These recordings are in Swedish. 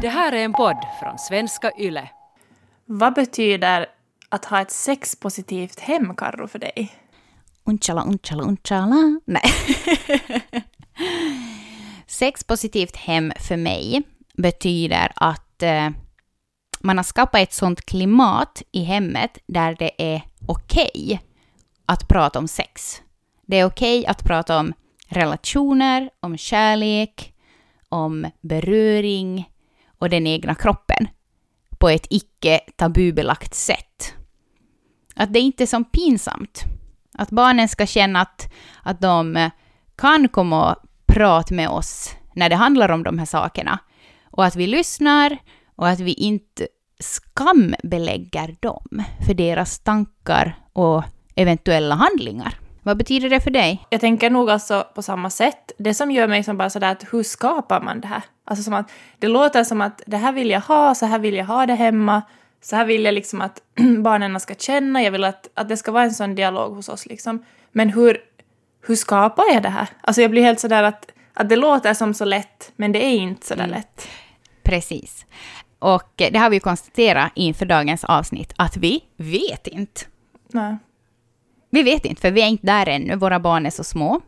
Det här är en podd från svenska YLE. Vad betyder att ha ett sexpositivt hem, Karro, för dig? Unchala, unchala, unchala. Nej. Sexpositivt hem för mig betyder att eh, man har skapat ett sånt klimat i hemmet där det är okej okay att prata om sex. Det är okej okay att prata om relationer, om kärlek, om beröring och den egna kroppen på ett icke tabubelagt sätt. Att det inte är så pinsamt. Att barnen ska känna att, att de eh, kan komma och prata med oss när det handlar om de här sakerna. Och att vi lyssnar och att vi inte skambelägger dem för deras tankar och eventuella handlingar. Vad betyder det för dig? Jag tänker nog alltså på samma sätt. Det som gör mig som bara sådär att hur skapar man det här? Alltså som att det låter som att det här vill jag ha, så här vill jag ha det hemma, så här vill jag liksom att barnen ska känna, jag vill att, att det ska vara en sån dialog hos oss liksom. Men hur, hur skapar jag det här? Alltså jag blir helt sådär att, att det låter som så lätt, men det är inte sådär mm. lätt. Precis. Och det har vi konstaterat inför dagens avsnitt, att vi vet inte. Nej. Vi vet inte, för vi är inte där ännu. Våra barn är så små.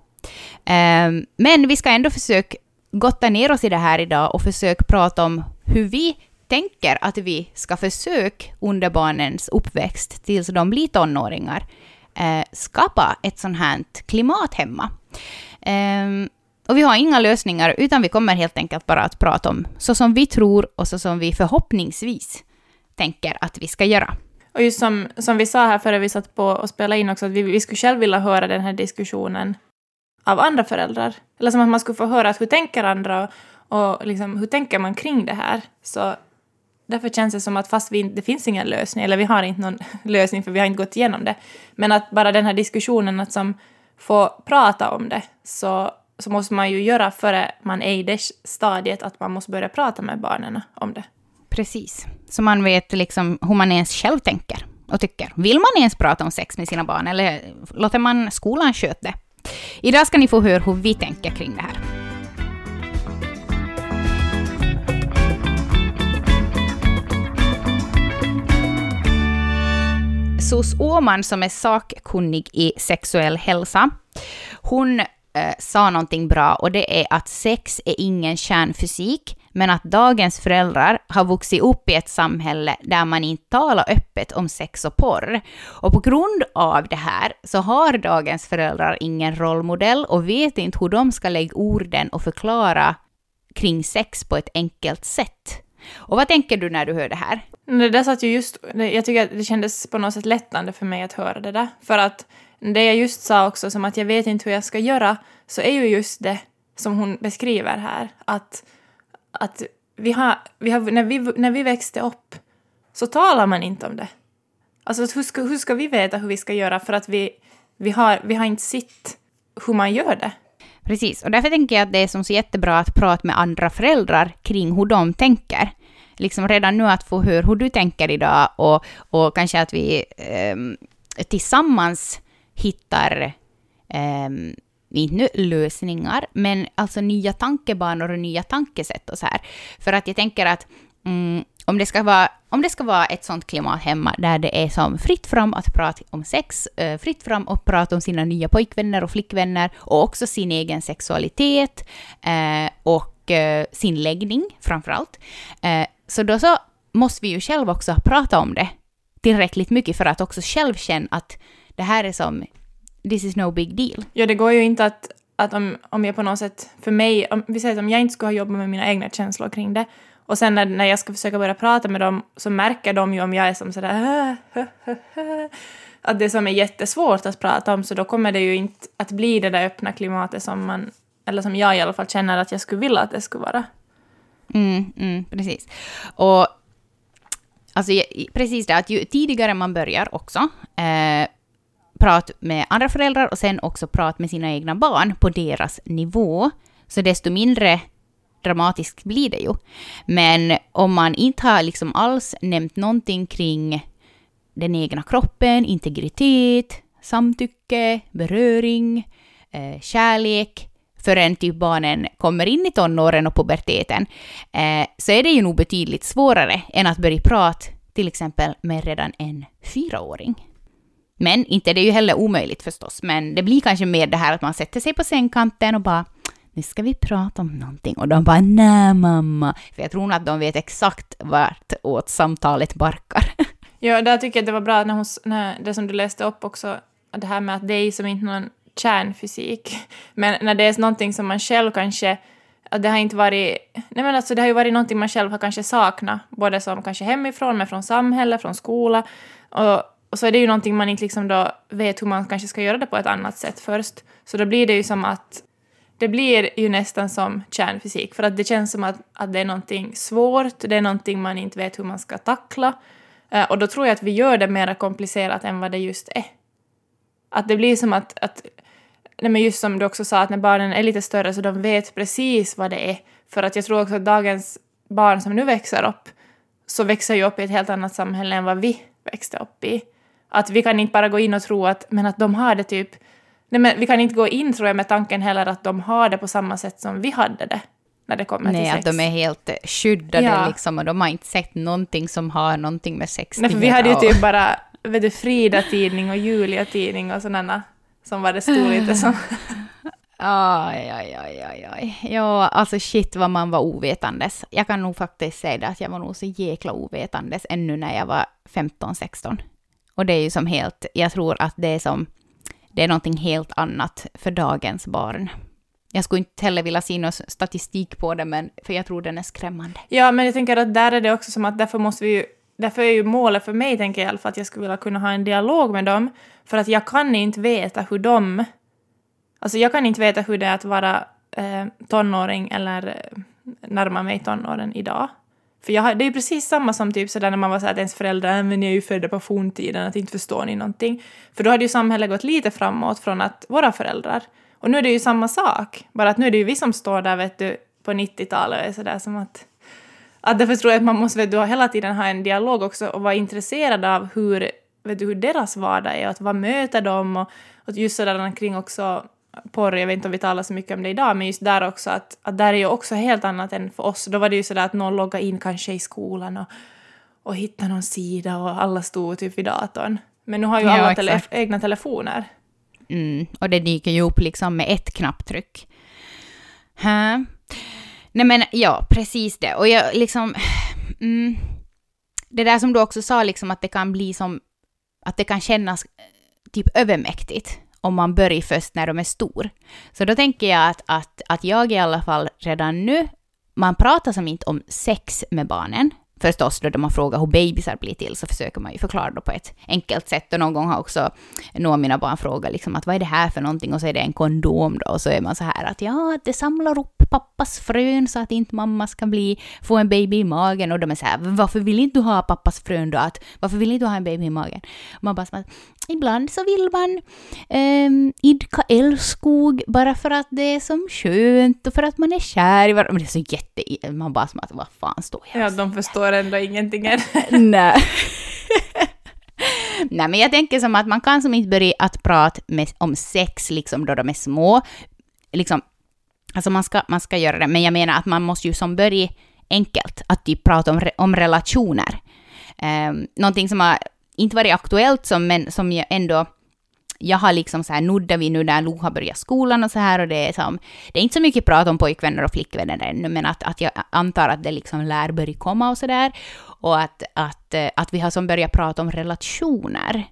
Ehm, men vi ska ändå försöka gotta ner oss i det här idag och försöka prata om hur vi tänker att vi ska försöka under barnens uppväxt tills de blir tonåringar eh, skapa ett sånt här klimat hemma. Ehm, och vi har inga lösningar, utan vi kommer helt enkelt bara att prata om så som vi tror och så som vi förhoppningsvis tänker att vi ska göra. Och just som, som vi sa här före vi satt på och spelade in också, att vi, vi skulle själv vilja höra den här diskussionen av andra föräldrar. Eller som att man skulle få höra att hur tänker andra och, och liksom, hur tänker man kring det här. Så därför känns det som att fast vi, det finns ingen lösning, eller vi har inte någon lösning för vi har inte gått igenom det, men att bara den här diskussionen att som få prata om det så, så måste man ju göra före man är i det stadiet att man måste börja prata med barnen om det. Precis. Så man vet liksom hur man ens själv tänker och tycker. Vill man ens prata om sex med sina barn eller låter man skolan sköta det? Idag ska ni få höra hur vi tänker kring det här. Sus Åman som är sakkunnig i sexuell hälsa, hon eh, sa någonting bra och det är att sex är ingen kärnfysik, men att dagens föräldrar har vuxit upp i ett samhälle där man inte talar öppet om sex och porr. Och på grund av det här så har dagens föräldrar ingen rollmodell och vet inte hur de ska lägga orden och förklara kring sex på ett enkelt sätt. Och vad tänker du när du hör det här? Det där satt ju just, jag tycker att det kändes på något sätt lättande för mig att höra det där. För att det jag just sa också, som att jag vet inte hur jag ska göra, så är ju just det som hon beskriver här. Att att vi har, vi har, när, vi, när vi växte upp så talar man inte om det. Alltså hur ska, hur ska vi veta hur vi ska göra för att vi, vi, har, vi har inte sett hur man gör det? Precis, och därför tänker jag att det är som så jättebra att prata med andra föräldrar kring hur de tänker. Liksom redan nu att få höra hur du tänker idag och, och kanske att vi eh, tillsammans hittar eh, inte nu lösningar, men alltså nya tankebanor och nya tankesätt och så här. För att jag tänker att mm, om, det ska vara, om det ska vara ett sånt klimat hemma där det är som fritt fram att prata om sex, eh, fritt fram att prata om sina nya pojkvänner och flickvänner och också sin egen sexualitet eh, och eh, sin läggning framför allt. Så då så måste vi ju själva också prata om det tillräckligt mycket för att också själv känna att det här är som this is no big deal. Ja, det går ju inte att, att om, om jag på något sätt, för mig, om, vi säger att om jag inte skulle ha jobbat med mina egna känslor kring det, och sen när, när jag ska försöka börja prata med dem så märker de ju om jag är som sådär att det som är jättesvårt att prata om, så då kommer det ju inte att bli det där öppna klimatet som man, eller som jag i alla fall känner att jag skulle vilja att det skulle vara. Mm, mm, precis. Och alltså, precis det, att ju tidigare man börjar också, eh, prat med andra föräldrar och sen också prat med sina egna barn på deras nivå. Så desto mindre dramatiskt blir det ju. Men om man inte har liksom alls nämnt någonting kring den egna kroppen, integritet, samtycke, beröring, eh, kärlek, förrän typ barnen kommer in i tonåren och puberteten, eh, så är det ju nog betydligt svårare än att börja prata till exempel med redan en fyraåring. Men inte är det ju heller omöjligt förstås, men det blir kanske mer det här att man sätter sig på sängkanten och bara nu ska vi prata om någonting. Och de bara nej mamma. För jag tror nog att de vet exakt vart åt samtalet barkar. Ja, där tycker jag att det var bra när hon, när det som du läste upp också, det här med att det är som inte någon kärnfysik. Men när det är någonting som man själv kanske att det har inte varit... Nej men alltså det har ju varit någonting man själv har kanske saknat, både som kanske hemifrån, men från samhället, från skola. Och, och så är det ju någonting man inte liksom då vet hur man kanske ska göra det på ett annat sätt först. Så då blir det ju som att det blir ju nästan som kärnfysik, för att det känns som att, att det är någonting svårt, det är någonting man inte vet hur man ska tackla. Eh, och då tror jag att vi gör det mer komplicerat än vad det just är. Att det blir som att, att nej men just som du också sa, att när barnen är lite större så de vet precis vad det är. För att jag tror också att dagens barn som nu växer upp, så växer ju upp i ett helt annat samhälle än vad vi växte upp i. Att vi kan inte bara gå in och tro att, men att de har det typ Nej, men vi kan inte gå in, tror jag, med tanken heller att de har det på samma sätt som vi hade det. När det kommer Nej, till sex. att de är helt skyddade ja. liksom och de har inte sett någonting som har någonting med sex Nej, för vi hade ju typ bara vet du, Frida-tidning och Julia-tidning och sådana som var det stod lite som... Aj, aj, aj, aj, aj. Ja, alltså shit vad man var ovetandes. Jag kan nog faktiskt säga det att jag var nog så jäkla ovetandes ännu när jag var 15-16. Och det är ju som helt, jag tror att det är som det är någonting helt annat för dagens barn. Jag skulle inte heller vilja se någon statistik på det, men för jag tror den är skrämmande. Ja, men jag tänker att där är det också som att därför måste vi ju Därför är ju målet för mig, tänker jag i alla fall, att jag skulle vilja kunna ha en dialog med dem. För att jag kan inte veta hur de... Alltså jag kan inte veta hur det är att vara eh, tonåring eller eh, närma mig tonåren idag. För jag, det är precis samma som typ sådär när man var såhär att ens föräldrar, äh, men ni är ju födda på forntiden, att inte förstår ni någonting. För då hade ju samhället gått lite framåt från att våra föräldrar. Och nu är det ju samma sak, bara att nu är det ju vi som står där vet du, på 90-talet och är sådär som att... Att därför tror jag att man måste vet du, hela tiden ha en dialog också och vara intresserad av hur, vet du, hur deras vardag är och att vad möter dem och, och just sådär kring också porr, jag vet inte om vi talar så mycket om det idag, men just där också att, att där är ju också helt annat än för oss. Då var det ju sådär att någon loggade in kanske i skolan och, och hittade någon sida och alla stod typ vid datorn. Men nu har ju ja, alla tele egna telefoner. Mm, och det dyker ju upp liksom med ett knapptryck. Huh? Nej men ja, precis det. Och jag liksom... Mm, det där som du också sa, liksom att det kan bli som... Att det kan kännas typ övermäktigt om man börjar först när de är stor. Så då tänker jag att, att, att jag i alla fall redan nu, man pratar som inte om sex med barnen, förstås då man frågar hur bebisar blir till så försöker man ju förklara det på ett enkelt sätt. Och någon gång har också några av mina barn frågat liksom att vad är det här för någonting och så är det en kondom då och så är man så här att ja, det samlar upp pappas frön så att inte mamma ska bli, få en baby i magen och de är så här varför vill inte du ha pappas frön då? Att, varför vill inte du ha en baby i magen? Och man bara så att ibland så vill man um, idka älskog bara för att det är som skönt och för att man är kär i varandra. Men det är så jätte... Man bara som att vad fan står jag Ja, de förstår ändå ingenting än. Nej. Nej, men jag tänker som att man kan som inte börja att prata med, om sex liksom då de är små. Liksom, alltså man ska, man ska göra det, men jag menar att man måste ju som börja enkelt att typ prata om, om relationer. Um, någonting som har inte varit aktuellt som, men som jag ändå jag har liksom så här nuddar vi nu när Lo har börjat skolan och så här och det är som, det är inte så mycket prat om pojkvänner och flickvänner ännu, men att, att jag antar att det liksom lär börja komma och så där. Och att, att, eh, att vi har som börjat prata om relationer.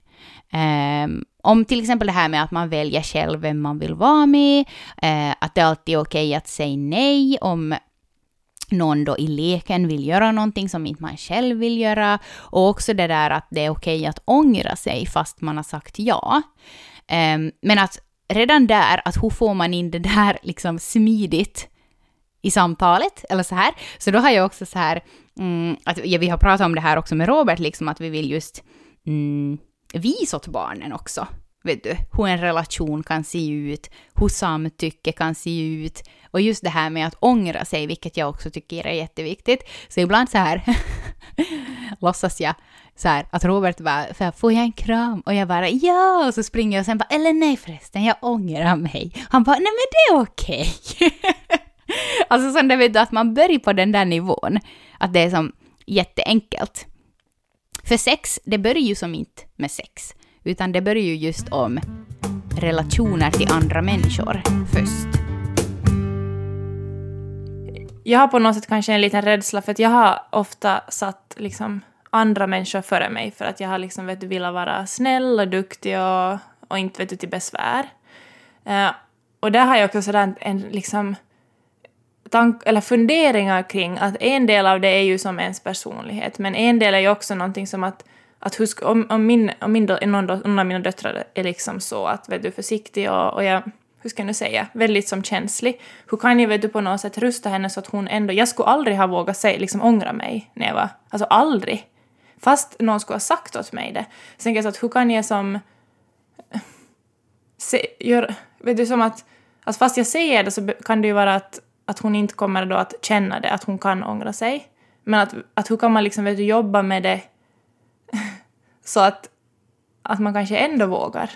Um, om till exempel det här med att man väljer själv vem man vill vara med, uh, att det alltid är okej okay att säga nej om någon då i leken vill göra någonting som inte man själv vill göra. Och också det där att det är okej att ångra sig fast man har sagt ja. Um, men att redan där, att hur får man in det där liksom smidigt i samtalet, eller så här. Så då har jag också så här, mm, att ja, vi har pratat om det här också med Robert, liksom att vi vill just mm, visa åt barnen också vet du, hur en relation kan se ut, hur samtycke kan se ut och just det här med att ångra sig, vilket jag också tycker är jätteviktigt. Så ibland så här, låtsas jag så här, att Robert bara, så här, får jag en kram? Och jag bara, ja! Och så springer jag och sen bara, eller nej förresten, jag ångrar mig. Han bara, nej men det är okej. alltså sån där vet du, att man börjar på den där nivån. Att det är som jätteenkelt. För sex, det börjar ju som inte med sex, utan det börjar ju just om relationer till andra människor först. Jag har på något sätt kanske en liten rädsla för att jag har ofta satt liksom andra människor före mig för att jag har liksom vet du, velat vara snäll och duktig och, och inte vet du, till besvär. Uh, och där har jag också sådär en, en liksom tank, eller funderingar kring att en del av det är ju som ens personlighet, men en del är ju också någonting som att, att husk, om, om, min, om min, någon, någon av mina döttrar är liksom så att vet du, försiktig och, och jag hur ska jag nu säga, väldigt som känslig. Hur kan jag vet du, på något sätt rusta henne så att hon ändå... Jag skulle aldrig ha vågat säga, liksom ångra mig när jag var... Alltså aldrig. Fast någon skulle ha sagt åt mig det. Så tänker jag så att hur kan jag som... Eh, se, gör, vet du, som att... Alltså fast jag säger det så kan det ju vara att, att hon inte kommer då att känna det, att hon kan ångra sig. Men att, att hur kan man liksom vet du, jobba med det så att, att man kanske ändå vågar.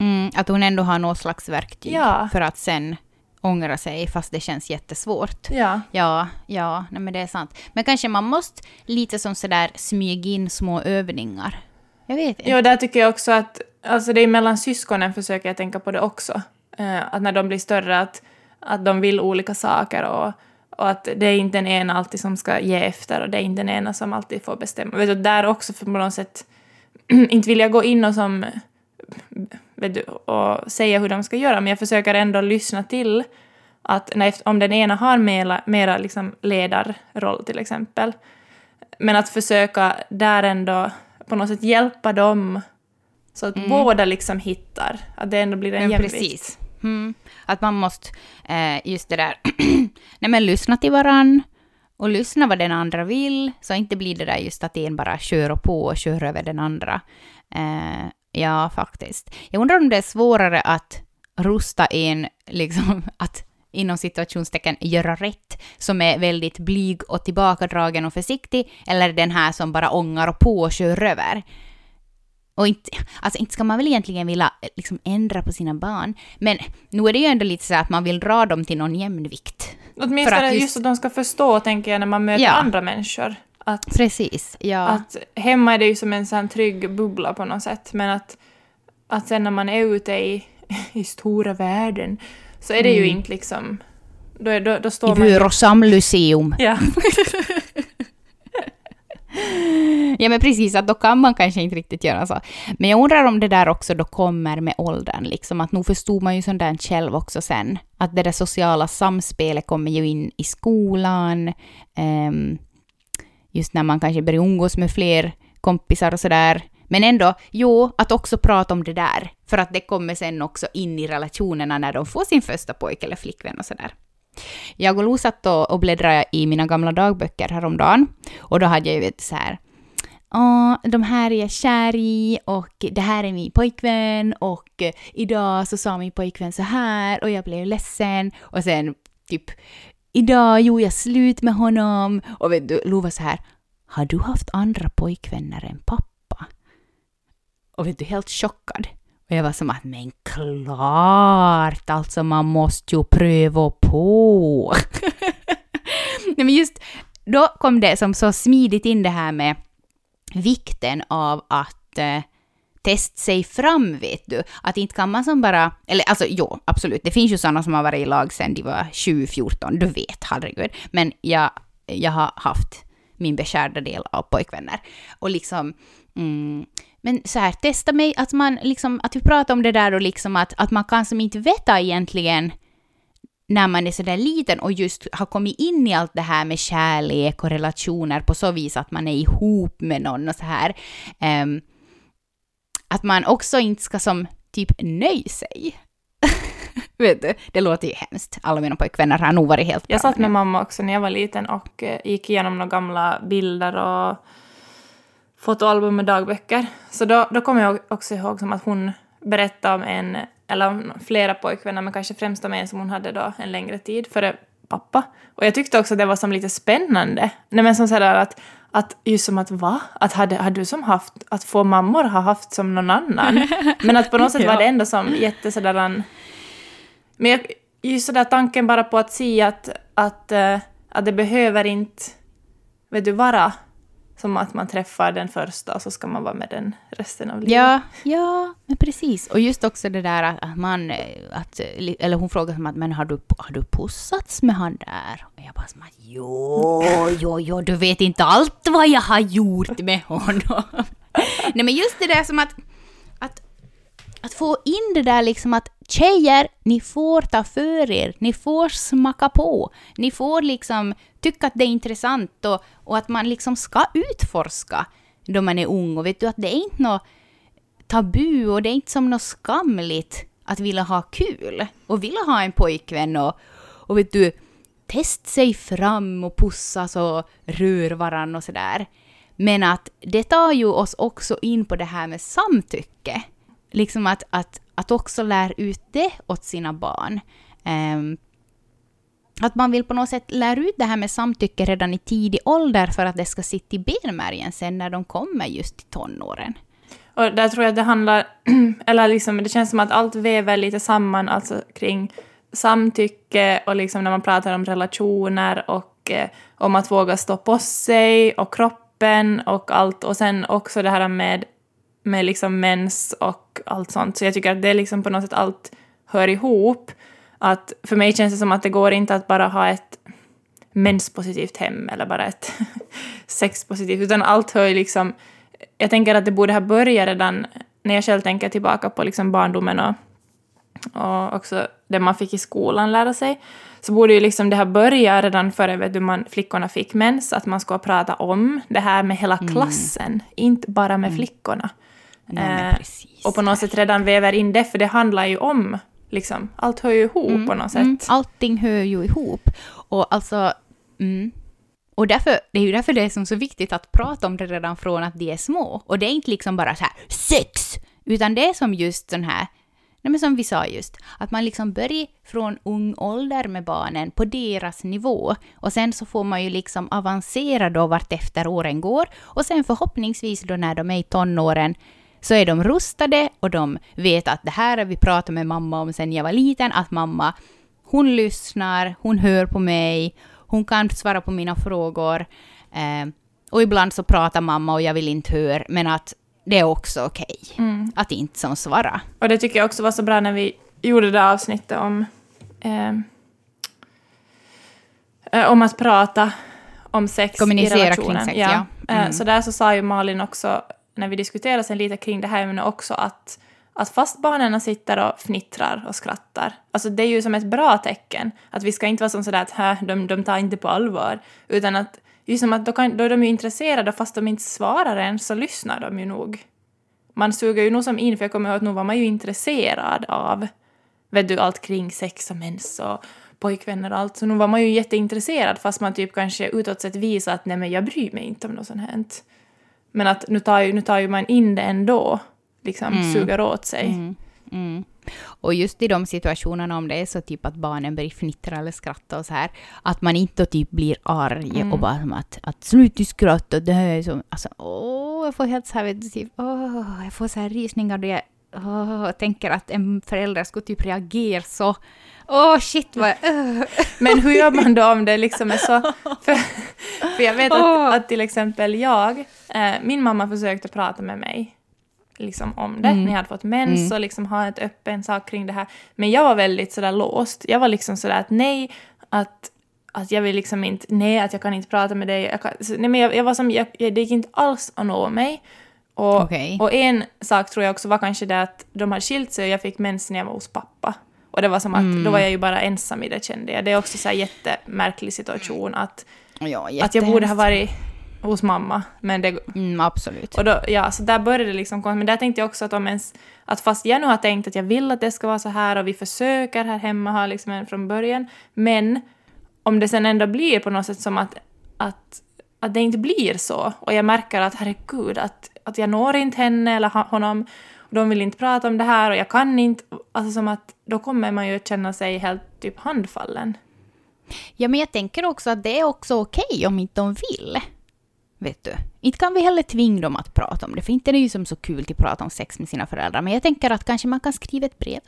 Mm, att hon ändå har något slags verktyg Ja. för att sen ångra sig fast det känns jättesvårt. Ja. Ja, ja, nej men det är sant. Men kanske man måste lite som sådär smyga in små övningar. Jag vet inte. Jo, där tycker jag också att, alltså det är mellan syskonen försöker jag tänka på det också. Eh, att när de blir större att, att de vill olika saker och, och att det är inte den ena alltid som ska ge efter och det är inte den ena som alltid får bestämma. Vet du, där också för på något sätt, inte vill jag gå in och som vet du, och säga hur de ska göra, men jag försöker ändå lyssna till att när, om den ena har mera, mera liksom ledarroll till exempel, men att försöka där ändå på något sätt hjälpa dem så att Mm. båda liksom hittar, att det ändå blir en jämvikt. precis. Mm. Att man måste, eh, just det där, nej men lyssna till varann och lyssna vad den andra vill, så inte blir det där just att en bara kör på och kör över den andra. Eh, ja, faktiskt. Jag undrar om det är svårare att rusta en, liksom, att inom situationstecken göra rätt, som är väldigt blyg och tillbakadragen och försiktig, eller den här som bara ångar och på och kör över. Och inte, alltså inte ska man väl egentligen vilja eh, liksom ändra på sina barn, men nu är det ju ändå lite så att man vill dra dem till någon jämnvikt. Åtminstone För att just... just- att de ska förstå, tänker jag, när man möter Ja. andra människor. Att, Precis, ja. att hemma är det ju som en sån trygg bubbla på något sätt, men att, att sen när man är ute i, i stora världen så är det ju Mm. inte liksom... Då, är, då, då I står man ju... Vör och samluseum. Ja. Ja men precis, att då kan man kanske inte riktigt göra så. Men jag undrar om det där också då kommer med åldern, liksom att nog förstod man ju sånt där själv också sen. Att det där sociala samspelet kommer ju in i skolan, um, just när man kanske börjar umgås med fler kompisar och sådär. Men ändå, jo, att också prata om det där. För att det kommer sen också in i relationerna när de får sin första pojke eller flickvän och sådär. Jag och Lo satt och, och bläddrade i mina gamla dagböcker häromdagen. Och då hade jag ju vet så här. Åh, de här är jag kär i och det här är min pojkvän och eh, idag så sa min pojkvän så här och jag blev ledsen och sen typ idag gjorde jag slut med honom och vet du, Lo var så här. Har du haft andra pojkvänner än pappa? Och vet du, helt chockad. Och jag var som att, men klart, alltså man måste ju pröva på. Nej men just då kom det som så smidigt in det här med vikten av att eh, testa sig fram, vet du. Att inte kan man som bara, eller alltså jo, absolut, det finns ju sådana som har varit i lag sedan de var 20-14, du vet, herregud. Men jag, jag har haft min beskärda del av pojkvänner. Och liksom, mm, men så här, testa mig, att man liksom, att vi pratar om det där och liksom att, att man kan som inte veta egentligen när man är sådär liten och just har kommit in i allt det här med kärlek och relationer på så vis att man är ihop med någon och så här. ehm, att man också inte ska som typ nöja sig. Vet du, det låter ju hemskt. Alla mina pojkvänner har nog varit helt bra. Jag satt med mamma också när jag var liten och eh, gick igenom några gamla bilder och fotoalbum med dagböcker. Så då, då kommer jag också ihåg som att hon berättade om en, eller flera pojkvänner, men kanske främst om en som hon hade då en längre tid före pappa. Och jag tyckte också att det var som lite spännande. Nej men som sådär att, att just som att va? Att hade, hade du som haft, att få mammor har haft som någon annan. Men att på något sätt var det ändå som jätte sådär Men jag, just sådär tanken bara på att se att, att, uh, att det behöver inte, vet du, vara som att man träffar den första och så ska man vara med den resten av livet. Ja, ja, men precis. Och just också det där att man, eh, att, eh, eller hon frågar som att men har du, har du pussats med han där? Och jag bara som att jo, jo, jo, du vet inte allt vad jag har gjort med honom. Nej men just det där som att, att få in det där liksom att tjejer, ni får ta för er, ni får smaka på, ni får liksom tycka att det är intressant och, och att man liksom ska utforska då man är ung. Och vet du att det är inte något tabu och det är inte som något skamligt att vilja ha kul och vilja ha en pojkvän och, och vet du, test sig fram och pussas och rör varann och sådär. Men att det tar ju oss också in på det här med samtycke. Liksom att, att, att också lära ut det åt sina barn. Um, att man vill på något sätt lära ut det här med samtycke redan i tidig ålder för att det ska sitta i benmärgen sen när de kommer just till tonåren. Och där tror jag att det handlar, eller liksom, det känns som att allt väver lite samman alltså kring samtycke och liksom när man pratar om relationer och eh, om att våga stå på sig och kroppen och allt och sen också det här med, med liksom mens och allt sånt. Så jag tycker att det är liksom på något sätt allt hör ihop. Att för mig känns det som att det går inte att bara ha ett menspositivt hem eller bara ett sexpositivt, utan allt hör ju liksom... Jag tänker att det borde ha börjat redan när jag själv tänker tillbaka på liksom barndomen och, och också det man fick i skolan lära sig, så borde ju liksom det ha börjat redan före vet du, man, flickorna fick mens, att man ska prata om det här med hela mm. klassen, mm. inte bara med mm. flickorna. Nej, eh, och på något sätt redan väver in det, för det handlar ju om Liksom, allt hör ju ihop mm, på något sätt. Mm, allting hör ju ihop. Och alltså... Mm. Och därför, det är ju därför det är som så viktigt att prata om det redan från att de är små. Och det är inte liksom bara så här sex! Utan det är som just den här, nej men som vi sa just, att man liksom börjar från ung ålder med barnen på deras nivå. Och sen så får man ju liksom avancera då vart efter åren går. Och sen förhoppningsvis då när de är i tonåren så är de rustade och de vet att det här har vi pratat med mamma om sen jag var liten, att mamma, hon lyssnar, hon hör på mig, hon kan svara på mina frågor. Eh, och ibland så pratar mamma och jag vill inte höra, men att det är också okej okay, mm. att inte som svara. Och det tycker jag också var så bra när vi gjorde det avsnittet om, eh, eh om att prata om sex Kommunicera i relationen. kring sex, ja. ja. Eh, mm. Så där så sa ju Malin också när vi diskuterade sen lite kring det här ämnet också att, att fast barnen sitter och fnittrar och skrattar, alltså det är ju som ett bra tecken. Att vi ska inte vara som sådär att de, de tar inte på allvar, utan att just som att då, kan, då är de ju intresserade och fast de inte svarar än så lyssnar de ju nog. Man suger ju nog som in, för jag kommer ihåg att nog var man ju intresserad av vet du, allt kring sex och mens och pojkvänner och allt. Så nu var man ju jätteintresserad fast man typ kanske utåt sett visar att nej men jag bryr mig inte om något sånt här. Men att nu tar ju, nu tar ju man in det ändå, liksom mm. suger åt sig. Mm. Mm. Och just i de situationerna om det är så typ att barnen börjar fnittra eller skratta och så här, att man inte typ blir arg mm. och bara att, att sluta skratta, det här är så, alltså åh, jag får helt så här, vet du, typ, åh, jag får så här rysningar då jag åh, tänker att en förälder skulle typ reagera så Åh oh, shit vad... Uh. Men hur gör man då om det liksom är så... För, för jag vet att, oh. att till exempel jag, eh, min mamma försökte prata med mig liksom om det, mm. när jag hade fått mens mm. och liksom ha ett öppen sak kring det här. Men jag var väldigt sådär låst. Jag var liksom sådär att nej, att, att jag vill liksom inte, nej, att jag kan inte prata med dig. Jag kan, så, nej, men jag, jag var som, jag, det gick inte alls att nå mig. Och, okay. och en sak tror jag också var kanske det att de hade skilt sig och jag fick mens när jag var hos pappa. Och det var som att mm. då var jag ju bara ensam i det kände jag. Det är också så här jättemärklig situation att, ja, att jag borde ha varit hos mamma. Men det, mm, absolut. Och då, ja, så där började det liksom komma. Men där tänkte jag också att om ens, att fast jag nu har tänkt att jag vill att det ska vara så här och vi försöker här hemma ha liksom en från början. Men om det sen ändå blir på något sätt som att, att, att det inte blir så och jag märker att herregud, att, att jag når inte henne eller honom de vill inte prata om det här och jag kan inte. Alltså som att då kommer man ju att känna sig helt typ handfallen. Ja, men jag tänker också att det är också okej om inte de vill. Vet du? Inte kan vi heller tvinga dem att prata om det, för inte är det ju som så kul att prata om sex med sina föräldrar. Men jag tänker att kanske man kan skriva ett brev.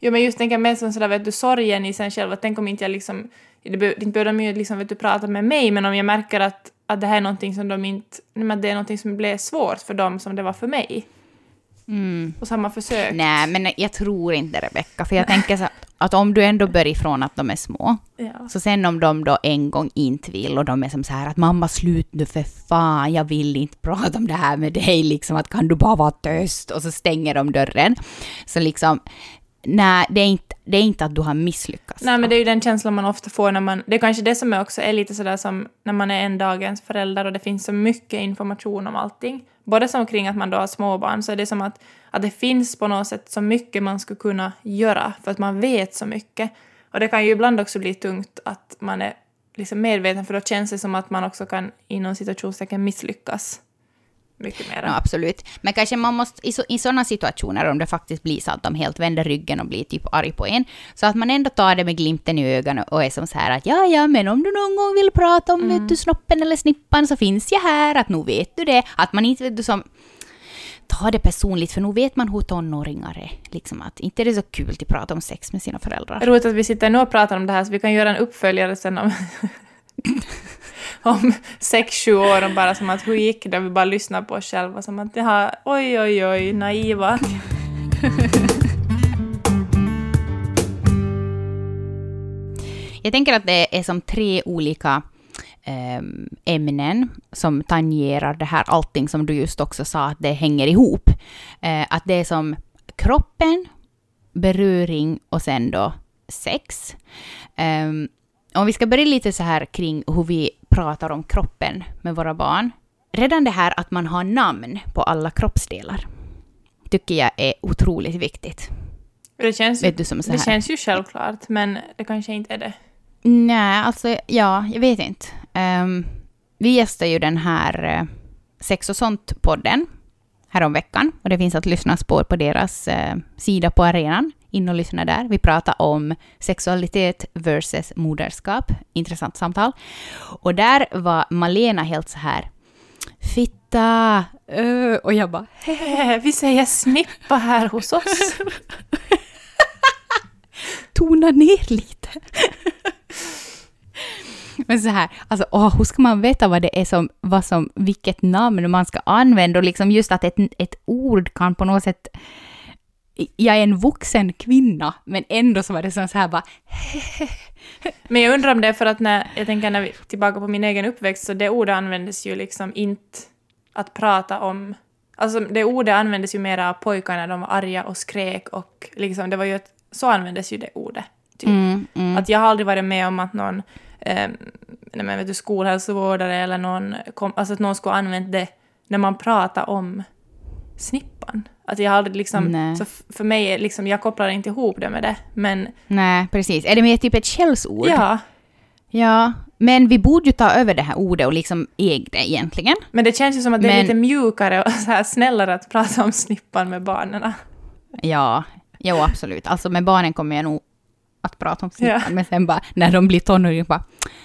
Jo, men just tänka mer som sådär, vet du, sorgen i sig själv. Att tänk om inte jag liksom... Det be- det behöver de ju liksom, vet du, prata med mig, men om jag märker att, att det här är någonting som de inte... men Det är någonting som blir svårt för dem som det var för mig. Och så har man försökt. Nej, men jag tror inte Rebecka, för jag tänker så att, om du ändå börjar ifrån att de är små, Ja. så sen om de då en gång inte vill och de är som så här att mamma slut nu för fan, jag vill inte prata om det här med dig, liksom att kan du bara vara tyst och så stänger de dörren. Så liksom, nej, det är inte, det är inte att du har misslyckats. Nej, men det är ju den känslan man ofta får när man... Det är kanske det som är också är lite sådär som när man är en dagens förälder och det finns så mycket information om allting. Både som kring att man då har småbarn, så är det som att, att det finns på något sätt så mycket man skulle kunna göra för att man vet så mycket. Och det kan ju ibland också bli tungt att man är liksom medveten för då känns det som att man också kan inom situationstecken misslyckas mycket mer. Ja, absolut. Men kanske man måste, i, så, i sådana situationer, om det faktiskt blir så att de helt vänder ryggen och blir typ arg på en, så att man ändå tar det med glimten i ögonen och är som så här att ja, ja, men om du någon gång vill prata om vet du, snoppen eller snippan så finns jag här, att nu vet du det. Att man inte vet du som tar det personligt, för nu vet man hur tonåringar är. Liksom att inte är det så kul att prata om sex med sina föräldrar. Roligt att vi sitter nu och pratar om det här så vi kan göra en uppföljare sen om, om sex, sju år och bara som att hur gick det? Vi bara lyssnar på oss själva som att jaha, oj oj oj, naiva. Jag tänker att det är som tre olika ehm, ämnen som tangerar det här allting som du just också sa att det hänger ihop. Eh, att det är som kroppen, beröring och sen då sex. Ehm, om vi ska börja lite så här kring hur vi pratar om kroppen med våra barn. Redan det här att man har namn på alla kroppsdelar tycker jag är otroligt viktigt. Det känns, Vet du som så det här. känns ju självklart, men det kanske inte är det. Nej, alltså ja, jag vet inte. Um, vi gästar ju den här uh, Sex och sånt-podden häromveckan. Och det finns att lyssna på på deras eh, sida på arenan. In och lyssna där. Vi pratar om sexualitet versus moderskap. Intressant samtal. Och där var Malena helt så här Fitta! Uh, och jag bara Vi säger snippa här hos oss. tona ner lite. Men så här, alltså, åh, hur ska man veta vad det är som, vad som, vilket namn man ska använda och liksom just att ett, ett ord kan på något sätt jag är en vuxen kvinna, men ändå så var det så här bara... Men jag undrar om det är för att när, jag tänker när vi tillbaka på min egen uppväxt, så det ordet användes ju liksom inte att prata om... Alltså det ordet användes ju mera av pojkar när de var arga och skrek och liksom, det var ju ett, så användes ju det ordet. Typ. Mm, mm. Att jag har aldrig varit med om att någon, eh, nej men vet du, skolhälsovårdare eller någon, kom, alltså att någon skulle använt det när man pratar om snippan. Att jag aldrig liksom, Nej. så för mig är liksom, jag kopplar inte ihop det med det, men Nej, precis. Är det mer typ ett skällsord? ja. Ja, men vi borde ju ta över det här ordet och liksom äga det egentligen. Men det känns ju som att det är Men- lite mjukare och så här snällare att prata om snippan med barnen. Ja, jo absolut. Alltså med barnen kommer jag nog att prata om snippan, Ja. men sen bara när de blir tonåringar bara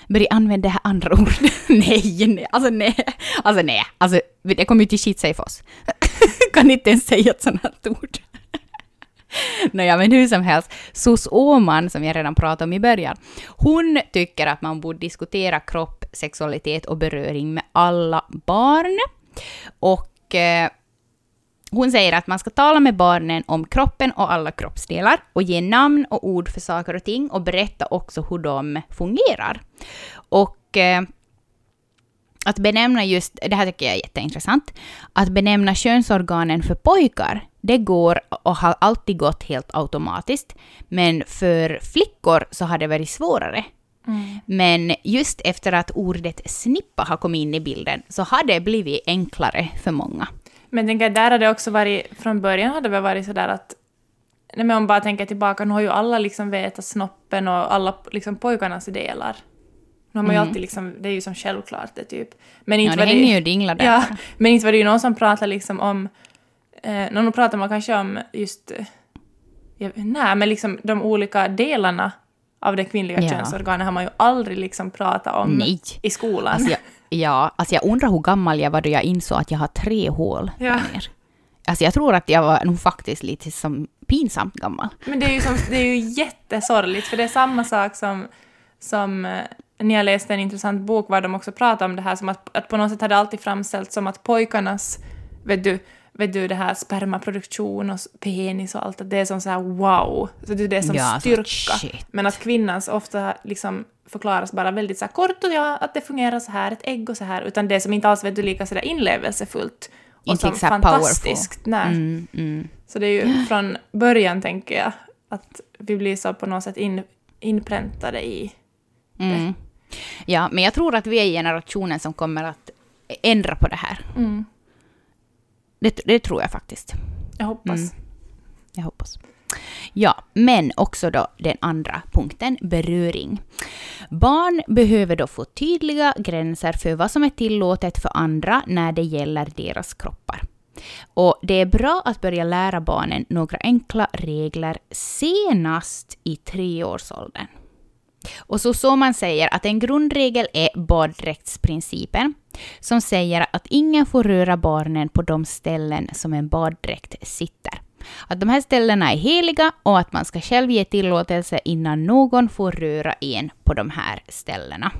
börja använda det här andra ordet. nej, nej, alltså nej, alltså nej, alltså det kommer ju till shit för oss. kan inte ens säga ett sånt här ord. Nåja, men hur som helst, Sus Åman, som jag redan pratade om i början, hon tycker att man borde diskutera kropp, sexualitet och beröring med alla barn. Och eh, hon säger att man ska tala med barnen om kroppen och alla kroppsdelar och ge namn och ord för saker och ting och berätta också hur de fungerar. Och eh, att benämna just, det här tycker jag är jätteintressant, att benämna könsorganen för pojkar, det går och har alltid gått helt automatiskt, men för flickor så har det varit svårare. Men just efter att ordet snippa har kommit in i bilden så har det blivit enklare för många. Men tänker, där har det också varit, från början har det väl varit sådär att, nej men om man bara tänker tillbaka, nu har ju alla liksom vetat snoppen och alla liksom pojkarnas delar. Nu har man ju alltid liksom, det är ju som självklart det typ. Men Mm. Ja, inte det var hänger ju dinglar där. Ja, men inte var det ju någon som pratade liksom om, eh, någon pratar man kanske om just, eh, jag, nej men liksom de olika delarna av det kvinnliga Ja. könsorganet har man ju aldrig liksom pratat om Nej. i skolan. Alltså jag, Ja, alltså jag undrar hur gammal jag var då jag insåg att jag har tre hål Ja. där ner. Alltså jag tror att jag var nog faktiskt lite som pinsamt gammal. Men det är ju, som, det är ju jättesorgligt, för det är samma sak som, som eh, när jag läste en intressant bok var de också pratade om det här, som att, att på något sätt hade alltid framställts som att pojkarnas, vet du, vet du det här spermaproduktion och penis och allt, att det är som så här wow, så det är det som Ja, styrka. Men att kvinnans ofta liksom förklaras bara väldigt så här kort och ja, att det fungerar så här, ett ägg och så här, utan det som inte alls vet du lika så där inlevelsefullt och Inte som fantastiskt. Nej. Mm, mm. Så det är ju från början, tänker jag, att vi blir så på något sätt in, inpräntade i... Mm. Ja, men jag tror att vi är generationen som kommer att ändra på det här. Mm. Det, det tror jag faktiskt. Jag hoppas. Mm. Jag hoppas. Ja, men också då den andra punkten, beröring. Barn behöver då få tydliga gränser för vad som är tillåtet för andra när det gäller deras kroppar. Och det är bra att börja lära barnen några enkla regler senast i treårsåldern. Och så så man säger att en grundregel är baddräktsprincipen, som säger att ingen får röra barnen på de ställen som en baddräkt sitter. Att de här ställena är heliga och att man ska själv ge tillåtelse innan någon får röra en på de här ställena.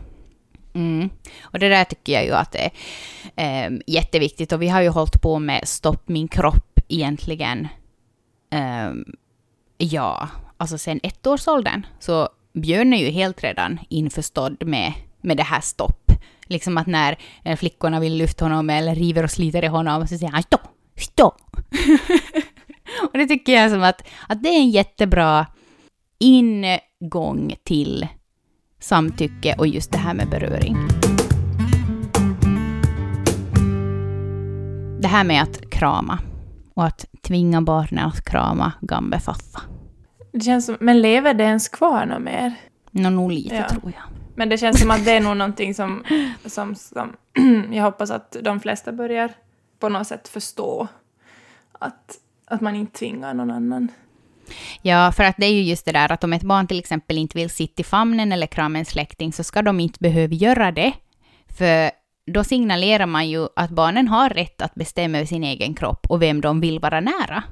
Mm. Och det där tycker jag ju att är eh, jätteviktigt och vi har ju hållit på med Stopp min kropp egentligen, eh, ja, alltså sen ettårsåldern. Så Björn är ju helt redan införstådd med, med det här stopp. Liksom att när eh, flickorna vill lyfta honom eller river och sliter i honom så säger han stopp, stopp. och det tycker jag som att, att det är en jättebra ingång till samtycke och just det här med beröring. Det här med att krama och att tvinga barnen att krama gambe faffa. Det känns som, men lever det ens kvar något mer? Nå, nog lite Ja. tror jag. Men det känns som att det är nog någonting som, som, som jag hoppas att de flesta börjar på något sätt förstå. Att, att man inte tvingar någon annan. Ja, för att det är ju just det där att om ett barn till exempel inte vill sitta i famnen eller krama en släkting så ska de inte behöva göra det. För då signalerar man ju att barnen har rätt att bestämma över sin egen kropp och vem de vill vara nära.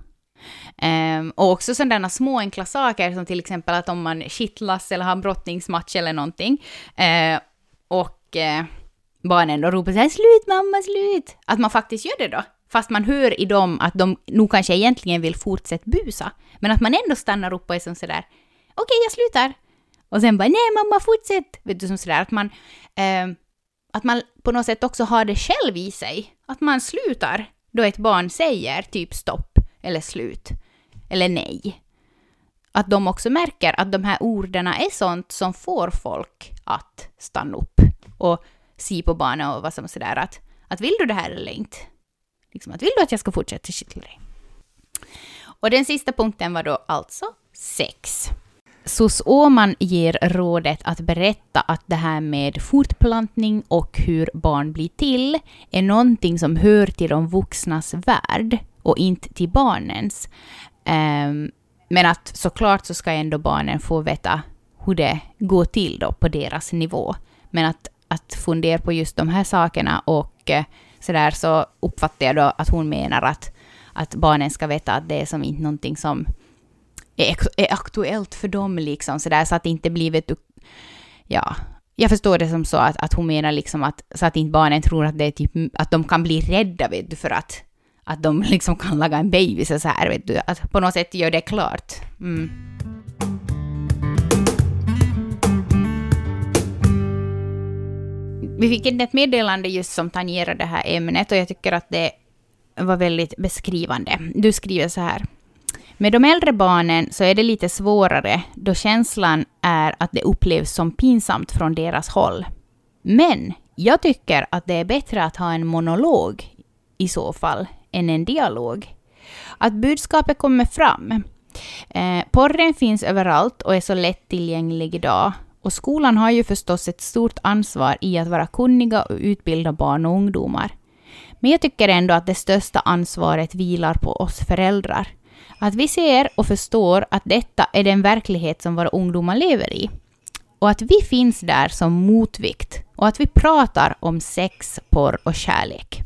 Um, och också sådana små enkla saker som till exempel att om man kittlas eller har en brottningsmatch eller någonting uh, och uh, barnen då ropar så här ”slut mamma, slut”, att man faktiskt gör det då. Fast man hör i dem att de nog kanske egentligen vill fortsätta busa. Men att man ändå stannar upp och är som sådär ”okej, jag slutar”. Och sen bara ”nej mamma, fortsätt”. Vet du, som sådär att man, uh, att man på något sätt också har det själv i sig. Att man slutar då ett barn säger typ stopp eller slut eller nej. Att de också märker att de här orden är sånt som får folk att stanna upp och se på barnet och vad som sådär att, att vill du det här eller inte? Liksom att vill du att jag ska fortsätta kittla dig? Och den sista punkten var då alltså sex. Sus Åman ger rådet att berätta att det här med fortplantning och hur barn blir till är någonting som hör till de vuxnas värld och inte till barnens. Um, men att såklart så ska ändå barnen få veta hur det går till då på deras nivå. Men att, att fundera på just de här sakerna och så sådär så uppfattar jag då att hon menar att, att barnen ska veta att det är som inte någonting som är, är aktuellt för dem liksom sådär så att det inte blir vet du, ja, jag förstår det som så att, att hon menar liksom att så att inte barnen tror att det är typ att de kan bli rädda vet du för att att de liksom kan laga en baby så här vet du att på något sätt gör det klart. Mm. Vi fick in ett meddelande just som tangerar det här ämnet och jag tycker att det var väldigt beskrivande. Du skriver så här. Med de äldre barnen så är det lite svårare då känslan är att det upplevs som pinsamt från deras håll. Men jag tycker att det är bättre att ha en monolog i så fall än en dialog. Att budskapet kommer fram. Eh, porren finns överallt och är så lättillgänglig idag. Och skolan har ju förstås ett stort ansvar i att vara kunniga och utbilda barn och ungdomar. Men jag tycker ändå att det största ansvaret vilar på oss föräldrar. Att vi ser och förstår att detta är den verklighet som våra ungdomar lever i. och att vi finns där som motvikt och att vi pratar om sex, porr och kärlek.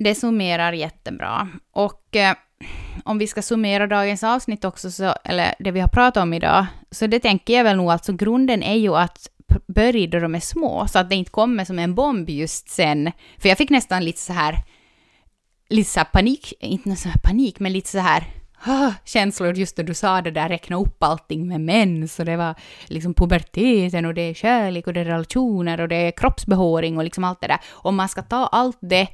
Det summerar jättebra. Och eh, om vi ska summera dagens avsnitt också, så, eller det vi har pratat om idag, så det tänker jag väl nog alltså grunden är ju att börja då de är små, så att det inte kommer som en bomb just sen. För jag fick nästan lite så här, lite så här panik, inte så här panik, men lite så här ah, känslor just när du sa det där, räkna upp allting med mens och det var liksom puberteten och det är kärlek och det är relationer och det är kroppsbehåring och liksom allt det där. Om man ska ta allt det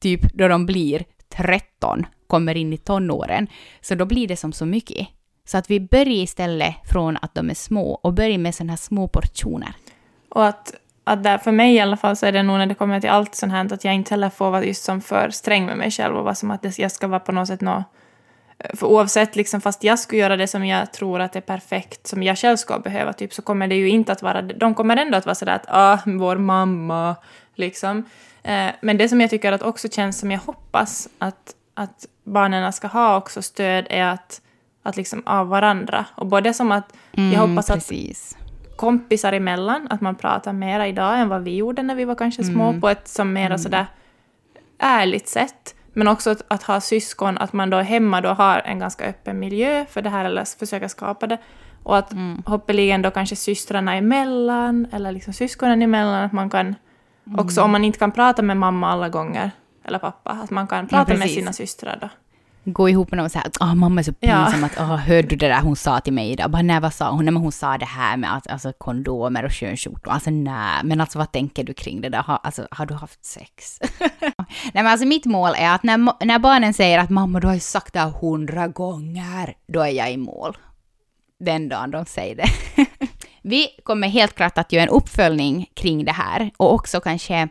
typ då de blir 13, kommer in i tonåren, så då blir det som så mycket. Så att vi börjar istället från att de är små och börjar med sådana här små portioner. Och att, att där, för mig i alla fall så är det nog när det kommer till allt sånt här att jag inte heller får vara just som för sträng med mig själv och vara som att jag ska vara på något sätt något för oavsett, liksom, fast jag skulle göra det som jag tror att är perfekt, som jag själv ska behöva, typ, så kommer det ju inte att vara... De kommer ändå att vara sådär att ah, vår mamma, liksom. Eh, men det som jag tycker att också känns som jag hoppas att, att barnen ska ha också stöd är att, att liksom av varandra. Och både som att mm, jag hoppas precis. att kompisar emellan, att man pratar mera idag än vad vi gjorde när vi var kanske små, mm. på ett som mera mm. sådär ärligt sätt. Men också att, att, ha syskon, att man då hemma då har en ganska öppen miljö för det här, eller försöka skapa det. Och att mm. hoppeligen då kanske systrarna emellan, eller liksom syskonen emellan, att man kan också, om man inte kan prata med mamma alla gånger, eller pappa, att man kan prata ja, med sina systrar då gå ihop med någon och säga att oh, mamma är så pinsam ja. att oh, hörde du det där hon sa till mig idag? Bara, nej, vad sa hon? Nej, men hon sa det här med att, alltså, kondomer och könsskjortor. Alltså nej, men alltså vad tänker du kring det där? Ha, alltså, har du haft sex? nej, men alltså mitt mål är att när, när barnen säger att mamma du har ju sagt det här hundra gånger, då är jag i mål. Den dagen de säger det. Vi kommer helt klart att göra en uppföljning kring det här och också kanske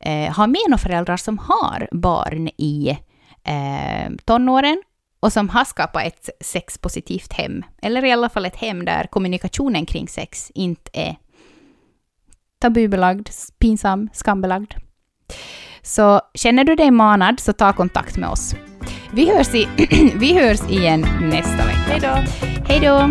eh, ha med några föräldrar som har barn i eh, tonåren och som har skapat ett sexpositivt hem, eller i alla fall ett hem där kommunikationen kring sex inte är tabubelagd, pinsam, skambelagd. Så känner du dig manad så ta kontakt med oss. Vi hörs, i, vi hörs igen nästa vecka. Hej då! Hej då!